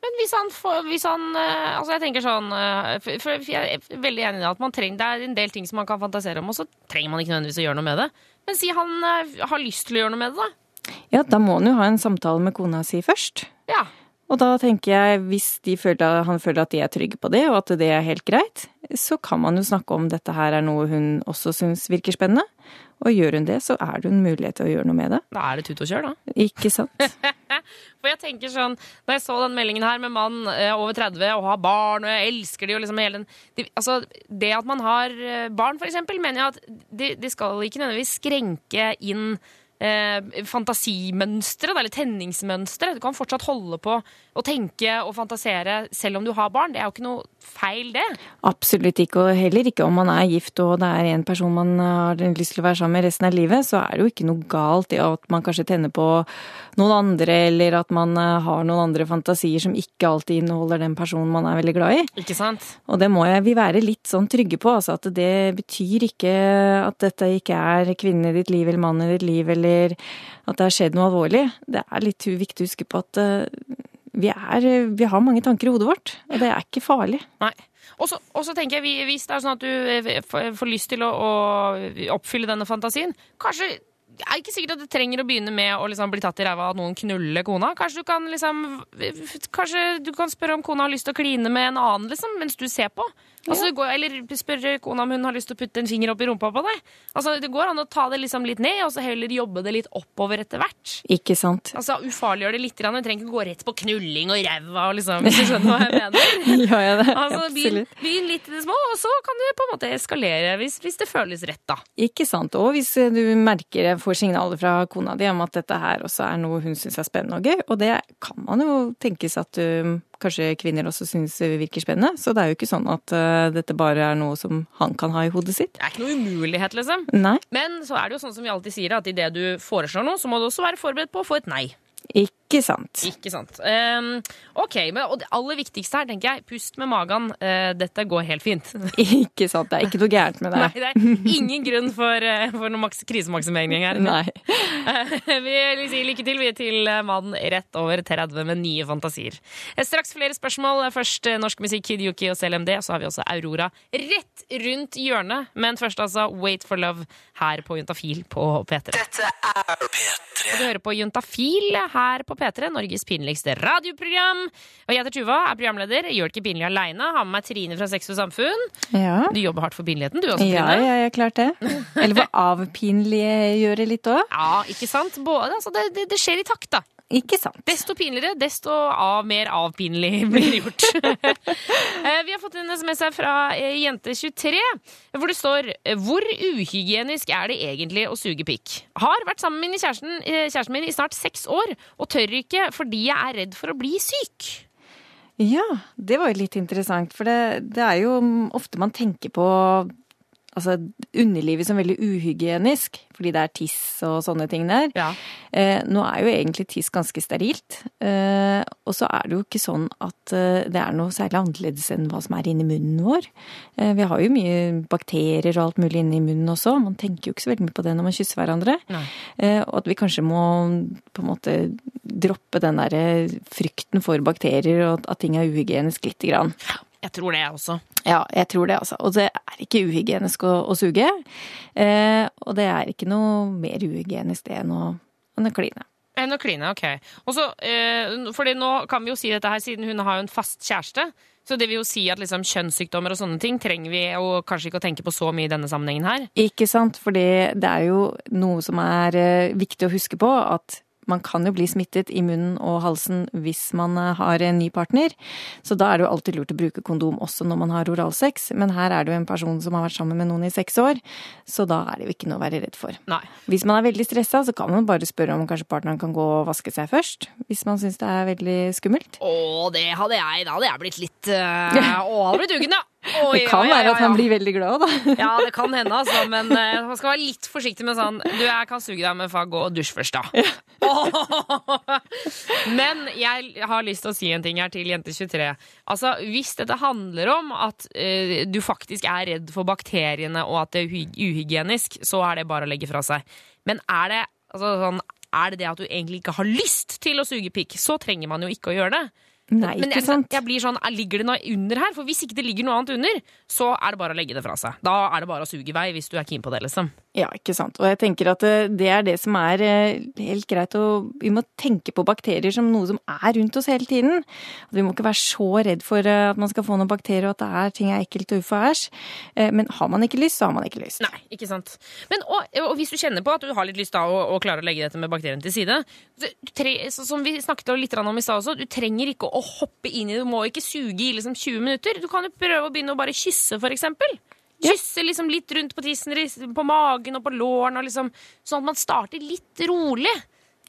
Men hvis han får hvis han, eh, Altså, jeg tenker sånn eh, for, Jeg er veldig enig i at man trenger, det er en del ting som man kan fantasere om, og så trenger man ikke nødvendigvis å gjøre noe med det. Men si han eh, har lyst til å gjøre noe med det, da. Ja, da må han jo ha en samtale med kona si først. Ja. Og da tenker jeg, hvis de føler, han føler at de er trygge på det, og at det er helt greit, så kan man jo snakke om dette her er noe hun også syns virker spennende. Og gjør hun det, så er det en mulighet til å gjøre noe med det. Da er det tut og kjør, da. Ikke sant? For jeg tenker sånn, Da jeg så den meldingen her med mann eh, over 30 og har barn, og jeg elsker de og liksom hele den de, Altså, det at man har eh, barn, for eksempel, mener jeg at det, de skal ikke nødvendigvis skrenke inn eh, fantasimønstre, eller tenningsmønstre. Du kan fortsatt holde på å tenke og fantasere selv om du har barn. Det er jo ikke noe feil, det. Absolutt ikke, og heller ikke om man er gift og det er en person man har lyst til å være sammen med resten av livet, så er det jo ikke noe galt i at man kanskje tenner på noen andre, eller at man eh, har noen andre fantasier som ikke alltid inneholder den personen man er veldig glad i. Ikke sant? Og det må vi være litt sånn trygge på, altså at det betyr ikke at dette ikke er kvinnen i ditt liv eller mannen i ditt liv, eller at det har skjedd noe alvorlig. Det er litt viktig å huske på at eh, vi, er, vi har mange tanker i hodet vårt, og det er ikke farlig. Nei. Og så tenker jeg, hvis det er sånn at du eh, får lyst til å, å oppfylle denne fantasien, kanskje det er ikke sikkert at du trenger å begynne med å liksom bli tatt i ræva av noen knuller kona. Kanskje du kan liksom Kanskje du kan spørre om kona har lyst til å kline med en annen liksom, mens du ser på. Altså, det går, eller spørre kona om hun har lyst til å putte en finger opp i rumpa på deg. Altså, Det går an å ta det liksom litt ned, og så heller jobbe det litt oppover etter hvert. Ikke sant? Altså, Ufarliggjør det litt. Du trenger ikke gå rett på knulling og ræva, liksom, hvis du skjønner hva jeg mener. Ja, ja, det, Altså, begynn, begynn litt i det små, og så kan du på en måte eskalere hvis, hvis det føles rett, da. Ikke sant. Og hvis du merker, får signaler fra kona di om at dette her også er noe hun syns er spennende og gøy, og det kan man jo tenkes at um, kanskje kvinner også syns virker spennende, så det er jo ikke sånn at uh, dette bare er noe som han kan ha i hodet sitt. Det er ikke noe umulighet, liksom. Nei, Men så er det jo sånn som vi alltid sier, at idet du foreslår noe, så må du også være forberedt på å få et nei. Ikke sant. Ikke sant. Um, ok, men og det aller viktigste her, tenker jeg, pust med magen. Uh, dette går helt fint. Ikke sant. Det er ikke noe gærent med det. Nei, det er ingen grunn for, uh, for noen krisemaksimering her. Nei. Vi vil si lykke til vi til mannen rett over 30 med nye fantasier. Eh, Straks flere spørsmål. Først norsk musikk, Kid Yuki og CLMD. Så har vi også Aurora rett rundt hjørnet. Men først altså Wait for Love her på Juntafil på P3. Dette er Og P3. Du hører på Juntafil her på P3, Norges pinligste radioprogram. Og jeg heter Tuva, er programleder. Gjør det ikke pinlig aleine. Har med meg Trine fra Sex og Samfunn. Ja. Du jobber hardt for pinligheten, du også, Ja, Trine. ja, jeg klarte det. Eller for avpinliggjøre litt òg. Ja, ikke sant? Både, altså, det, det, det skjer i takt, da. Ikke sant. Desto pinligere, desto av, mer avpinlig blir det gjort. Eh, Vi har fått en SMS her fra eh, Jente23, hvor det står Hvor uhygienisk er det egentlig å suge pikk? Har vært sammen med kjæresten, eh, kjæresten min i snart seks år, og tør ikke fordi jeg er redd for å bli syk. Ja, det var jo litt interessant, for det, det er jo ofte man tenker på altså, underlivet som veldig uhygienisk, fordi det er tiss og sånne ting der. Ja. Eh, nå er jo egentlig tiss ganske sterilt, eh, og så er det jo ikke sånn at eh, det er noe særlig annerledes enn hva som er inni munnen vår. Eh, vi har jo mye bakterier og alt mulig inni munnen også, man tenker jo ikke så veldig mye på det når man kysser hverandre. Eh, og at vi kanskje må på en måte droppe den der eh, frykten for bakterier og at ting er uhygienisk lite grann. Jeg tror det, jeg også. Ja, jeg tror det, altså. Og det er ikke uhygienisk å, å suge. Eh, og det er ikke noe mer uhygienisk det enn å, enn å kline. Enn å kline, ok. Og så, eh, fordi nå kan vi jo si dette her, siden hun har jo en fast kjæreste. Så det vil jo si at liksom, kjønnssykdommer og sånne ting trenger vi jo kanskje ikke å tenke på så mye i denne sammenhengen her. Ikke sant? For det er jo noe som er eh, viktig å huske på, at man kan jo bli smittet i munnen og halsen hvis man eh, har en ny partner. Så da er det jo alltid lurt å bruke kondom også når man har oralsex. Men her er det jo en person som har vært sammen med noen i seks år, så da er det jo ikke noe å være redd for. Nei. Hvis man er veldig stressa, så kan man bare spørre om kanskje partneren kan gå og vaske seg først. Hvis man syns det er veldig skummelt. Å, det hadde jeg. Da hadde jeg blitt litt øh, Å, hadde blitt uggen, ja. Oi, Det kan ja, være at oi, han oi. blir veldig glad, da. Ja, det kan hende, altså, men uh, man skal være litt forsiktig med sånn Du, jeg kan suge deg, men faen, gå og dusj først, da. Men jeg har lyst til å si en ting her til Jente23. Altså, Hvis dette handler om at uh, du faktisk er redd for bakteriene og at det er uhygienisk, så er det bare å legge fra seg. Men er det, altså, sånn, er det det at du egentlig ikke har lyst til å suge pikk, så trenger man jo ikke å gjøre det. Nei, Men ikke jeg, sant? jeg blir sånn, er- Ligger det noe under her? For Hvis ikke det ligger noe annet under, så er det bare å legge det fra seg. Da er det bare å suge i vei hvis du er keen på det. liksom. Ja, ikke sant. Og jeg tenker at eh, det er det som er eh, helt greit å Vi må tenke på bakterier som noe som er rundt oss hele tiden. Vi må ikke være så redd for eh, at man skal få noen bakterier og at det er ting er ekkelt og uff og æsj. Men har man ikke lyst, så har man ikke lyst. Nei, ikke sant. Men, og, og hvis du kjenner på at du har litt lyst da å, å klare å legge dette med bakteriene til side så- tre, så, Som vi snakket litt om i stad også, du trenger ikke å hoppe inn i det. Du må ikke suge i liksom 20 minutter. Du kan jo prøve å begynne å bare kysse, for eksempel. Kysse liksom litt rundt på tissen, på magen og på lårene, liksom, sånn at man starter litt rolig.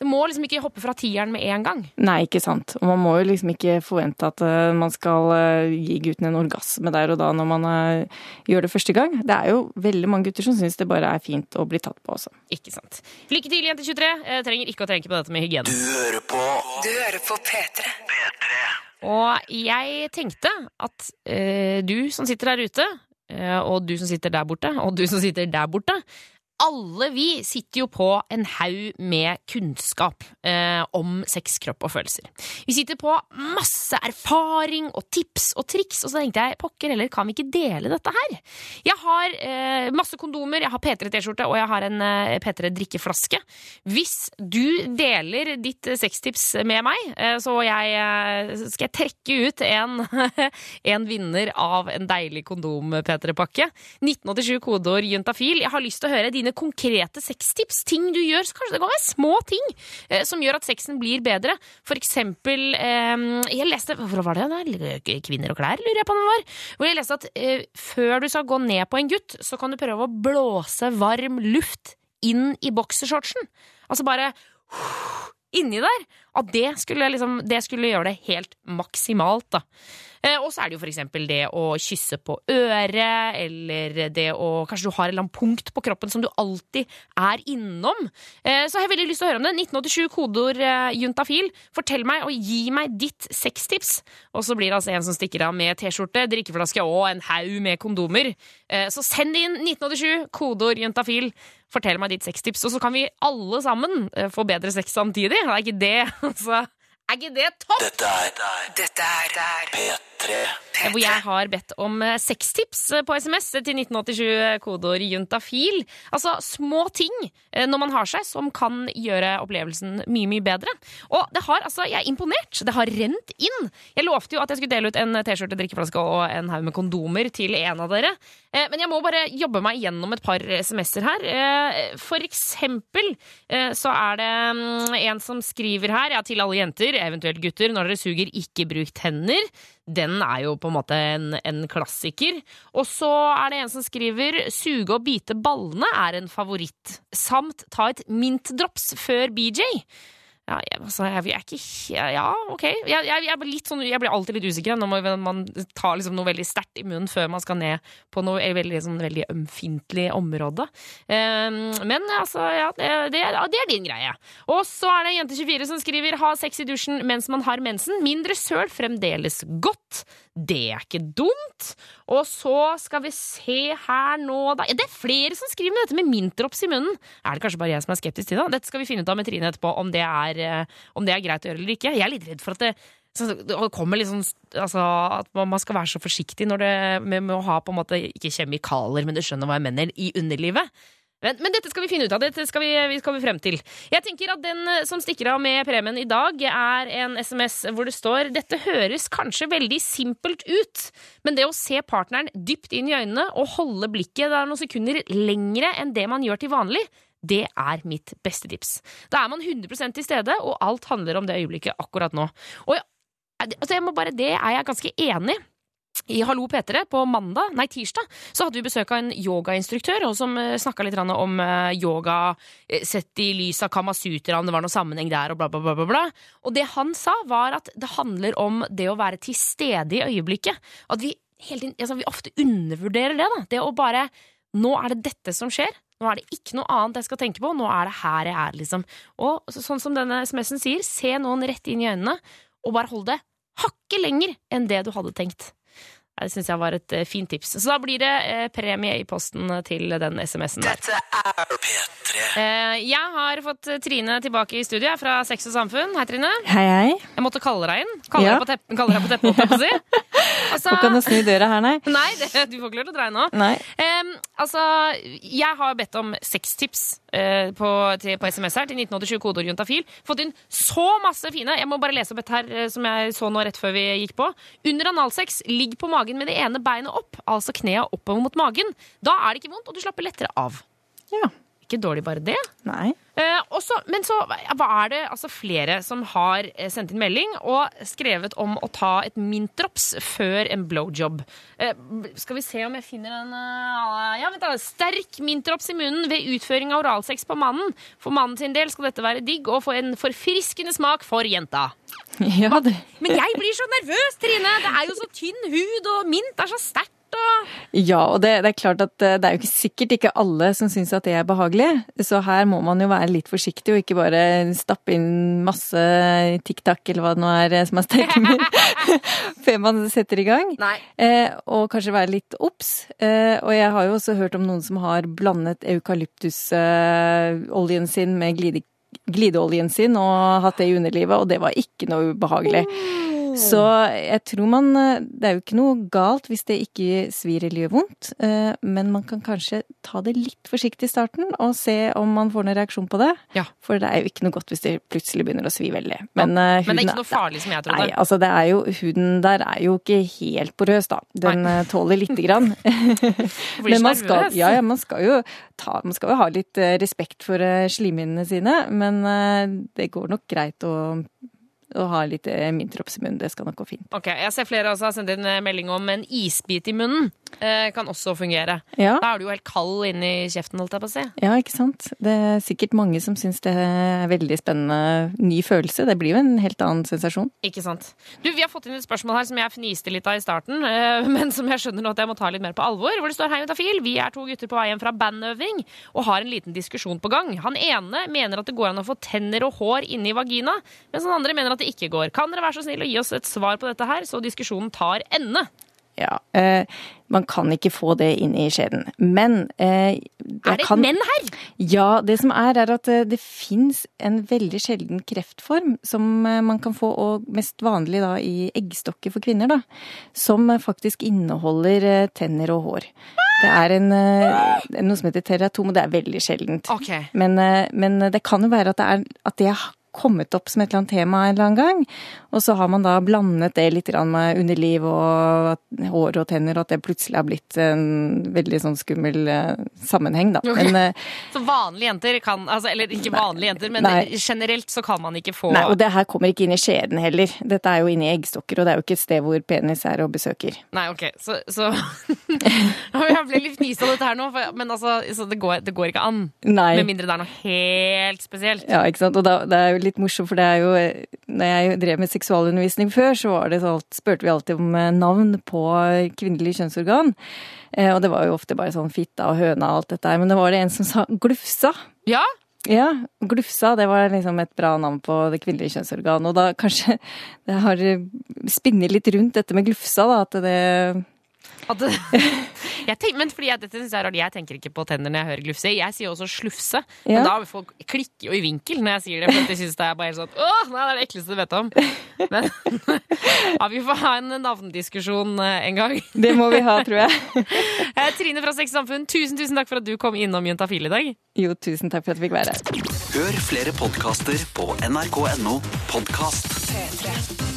Du må liksom ikke hoppe fra tieren med en gang. Nei, ikke sant. Og man må jo liksom ikke forvente at eh, man skal eh, gi gutten en orgasme der og da når man eh, gjør det første gang. Det er jo veldig mange gutter som syns det bare er fint å bli tatt på også. Ikke sant. Lykke til, jente 23. Jeg trenger ikke å tenke på dette med hygiene. Du hører på Du hører på P3. P3. Og jeg tenkte at eh, du som sitter der ute, eh, og du som sitter der borte, og du som sitter der borte, alle vi sitter jo på en haug med kunnskap eh, om sex, kropp og følelser. Vi sitter på masse erfaring og tips og triks, og så tenkte jeg pokker heller, kan vi ikke dele dette her? Jeg har eh, masse kondomer, jeg har P3-T-skjorte og jeg har en eh, P3-drikkeflaske. Hvis du deler ditt eh, sextips med meg, eh, så jeg, eh, skal jeg trekke ut en, en vinner av en deilig kondom-P3-pakke. 1987 kodeord juntafil. Jeg har lyst til å høre dine konkrete sextips. Ting du gjør, så kanskje det kan være små ting eh, som gjør at sexen blir bedre. For eksempel eh, Jeg leste Hvor var det der? Kvinner og klær, lurer jeg på om det var. Hvor jeg leste at eh, før du skal gå ned på en gutt, så kan du prøve å blåse varm luft inn i boksershortsen. Altså bare inni der. At det skulle, liksom, det skulle gjøre det helt maksimalt, da. Eh, og så er det jo eksempel det å kysse på øret, eller det å Kanskje du har et eller annet punkt på kroppen som du alltid er innom. Eh, så har jeg veldig lyst til å høre om det. 1987, kodeord eh, juntafil. Fortell meg og gi meg ditt sextips. Og så blir det altså en som stikker av med T-skjorte, drikkeflaske og en haug med kondomer. Så send inn 1987, kodeord juntafil. Fortell meg ditt sextips, og så kan vi alle sammen få bedre sex samtidig. Det er ikke det, altså. Er ikke det topp? Dette er Dette er P3. Hvor jeg har bedt om eh, sextips eh, på SMS til 1987, kodeord juntafil. Altså små ting eh, når man har seg som kan gjøre opplevelsen mye, mye bedre. Og det har, altså, jeg er imponert. Det har rent inn. Jeg lovte jo at jeg skulle dele ut en T-skjorte, drikkeflaske og en haug med kondomer til en av dere. Eh, Men jeg må bare jobbe meg gjennom et par SMS-er her. Eh, For eksempel eh, så er det mm, en som skriver her, ja, til alle jenter, eventuelt gutter, når dere suger, ikke bruk tenner. Den er jo på en måte en, en klassiker. Og så er det en som skriver suge og bite ballene er en favoritt. Samt ta et mintdrops før BJ. Ja, jeg, altså, jeg, jeg er ikke Ja, ok. Jeg, jeg, blir litt sånn, jeg blir alltid litt usikker når man, tar liksom noe veldig sterkt i munnen før man skal ned på noe veldig, sånn, veldig ømfintlig område. Um, men altså, ja, det, det, det er din greie. Og så er det Jente24 som skriver 'ha sex i dusjen mens man har mensen'. Mindre søl fremdeles godt. Det er ikke dumt. Og så skal vi se her nå, da. Ja, det er flere som skriver med dette med mintdrops i munnen. Er det kanskje bare jeg som er skeptisk til det? Dette skal vi finne ut av med Trine etterpå, om det er, eh, om det er greit å gjøre eller ikke. Jeg er litt redd for at det så det kommer sånn, altså, At man skal være så forsiktig det, med, med å ha på en måte ikke kjemikalier, men du skjønner hva jeg mener, i underlivet. Men, men dette skal vi finne ut av. Dette skal vi, vi skal frem til. Jeg tenker at Den eh, som stikker av med premien i dag, er en SMS hvor det står Dette høres kanskje veldig simpelt ut, men det å se partneren dypt inn i øynene og holde blikket der noen sekunder lengre enn det man gjør til vanlig, det er mitt beste tips. Da er man 100% til stede, og alt handler om det øyeblikket akkurat nå. Og jeg, altså jeg må bare, Det er jeg ganske enig i. I Hallo P3 på mandag, nei tirsdag så hadde vi besøk av en yogainstruktør og som snakka litt om eh, yoga eh, sett i lys av Kamasutra, om det var noen sammenheng der, og bla, bla, bla. bla. Og det han sa, var at det handler om det å være til stede i øyeblikket. At vi, tiden, altså, vi ofte undervurderer det. da Det å bare Nå er det dette som skjer. Nå er det ikke noe annet jeg skal tenke på. Nå er det her jeg er, liksom. Og sånn som denne SMS-en sier, se noen rett inn i øynene, og bare hold det hakket lenger enn det du hadde tenkt. Det syns jeg var et eh, fint tips. Så da blir det eh, premie i posten til den SMS-en der. Dette er P3. Eh, jeg har fått eh, Trine tilbake i studio fra Sex og Samfunn. Hei, Trine. Hei, hei. Jeg måtte kalle deg inn. Kalle Ja. deg på teppet, kalle deg på teppet, holdt jeg på å si. Altså, Får ikke noe å snu døra her, nei. nei, det, du får ikke lov til å dreie nå. Nei. Um, altså, jeg har bedt om sextips uh, på, til- på SMS her til 1987 kodeord juntafil. Fått inn så masse fine. Jeg må bare lese opp et her eh, som jeg så nå rett før vi gikk på. Under analsex, ligg på magen med det ene beinet opp, altså knea oppover mot magen. Da er det ikke vondt, og du slapper lettere av. Ja. Ikke dårlig bare det. Nei. Eh, også, men så hva er det altså flere som har eh, sendt inn melding og skrevet om å ta et mintdrops før en blowjob. Eh, skal vi se om jeg finner en uh, Ja, vent da. Sterk mintdrops i munnen ved utføring av oralsex på mannen. For mannen sin del skal dette være digg og få en forfriskende smak for jenta. Ja, det. Men jeg blir så nervøs, Trine! Det er jo så tynn hud, og mint er så sterkt. Og... Ja, og det, det er klart at eh, det er jo ikke sikkert ikke alle som syns at det er behagelig. Så her må man jo være litt forsiktig og ikke bare stappe inn masse TikTok eller hva det nå er eh, som er sterke min før man setter i gang. Nei. Eh, og kanskje være litt obs. Eh, og jeg har jo også hørt om noen som har blandet eukalyptusoljen sin med glide, glideoljen sin og hatt det i underlivet, og det var ikke noe ubehagelig. Så jeg tror man eh, Det er jo ikke noe galt hvis det ikke svir eller gjør vondt, eh, men man kan kanskje ta det litt forsiktig i starten og se om man får noen reaksjon på det. Ja. For det er jo ikke noe godt hvis det plutselig begynner å svi veldig. Men, eh, Men det er ikke noe farlig som jeg trodde. Nei, altså det er jo, huden der er jo ikke helt porøs, da. Den nei. tåler lite grann. men man skal, ja, ja, man skal jo ta, man skal jo ha litt respekt for slimhinnene sine, men det går nok greit å, å ha litt eh, mintdrops i munnen. Det skal nok gå fint. Ok, Jeg ser flere også har sendt inn eh, melding om en isbit i munnen. eh, kan også fungere. Ja. Da er du jo helt kald inni kjeften, holdt jeg på å si. Ja, ikke sant. Det er sikkert mange som syns det er veldig spennende ny følelse. Det blir jo en helt annen sensasjon. Ikke sant. Du, Vi har fått inn et spørsmål her som jeg fniste litt av i starten, eh, men som jeg skjønner nå at jeg må ta litt mer på alvor. Hvor det står Hei, Utafil, Vi er to gutter på vei hjem fra bandøving og har en liten diskusjon på gang. Han ene mener at det går an å få tenner og hår inni vagina, mens han andre mener at det ikke går. Kan dere være så snill å gi oss et svar på dette her, så diskusjonen tar ende? Ja, eh, Man kan ikke få det inn i skjeden. Men eh, Er det kan- menn her? Ja, det som er, er at eh, det fins en veldig sjelden kreftform som eh, man kan få, og mest vanlig da i eggstokker for kvinner, da. Som eh, faktisk inneholder eh, tenner og hår. Det er en, noe som heter teratom, og det er veldig sjeldent. Okay. Men, men det kan jo være at det, er, at det kommet opp som et eller annet tema en eller annen gang. Og så har man da blandet det litt med underliv og hår og tenner, og at det plutselig har blitt en veldig sånn skummel eh, sammenheng, da. Okay. Men, eh, Så vanlige jenter kan altså, Eller ikke vanlige jenter, men Nei. generelt så kan man ikke få Nei, og det her kommer ikke inn i skjeden heller. Dette er jo inne i eggstokker, og det er jo ikke et sted hvor penis er og besøker. Nei, ok, så, så Jeg ble litt fnist av dette her nå, for, men altså, så det, går, det går ikke an. Nei. Med mindre det er noe helt spesielt. Ja, ikke sant. Og da, det er jo litt morsomt, for det er jo Når jeg drev med seksualundervisning før, så var det sånn, spurte vi alltid om eh, navn på kvinnelig kjønnsorgan. Eh, Og det var jo ofte bare sånn fitta og høna og alt dette her. Men det var det en som sa glufsa. Ja, Ja, glufsa, det var liksom et bra navn på det kvinnelige kjønnsorgan. Og da kanskje det har spinnet litt rundt dette med glufsa, da. At det at det, jeg tenk, men fordi jeg, dette synes jeg er rart, jeg tenker ikke på tenner når jeg hører glufse. Jeg sier også slufse. Ja. Men da folk klikker jo i vinkel når jeg sier det. For de synes det er bare helt sånn Åh, nei, det er det ekleste du vet om. Men ja, vi får ha en navndiskusjon eh, en gang. Det må vi ha, tror jeg. Eh, Trine fra Sex Samfunn, tusen tusen takk for at du kom innom Juntafil i dag. Jo, tusen takk for at jeg fikk være her. Hør flere podkaster på nrk.no podkast. P3.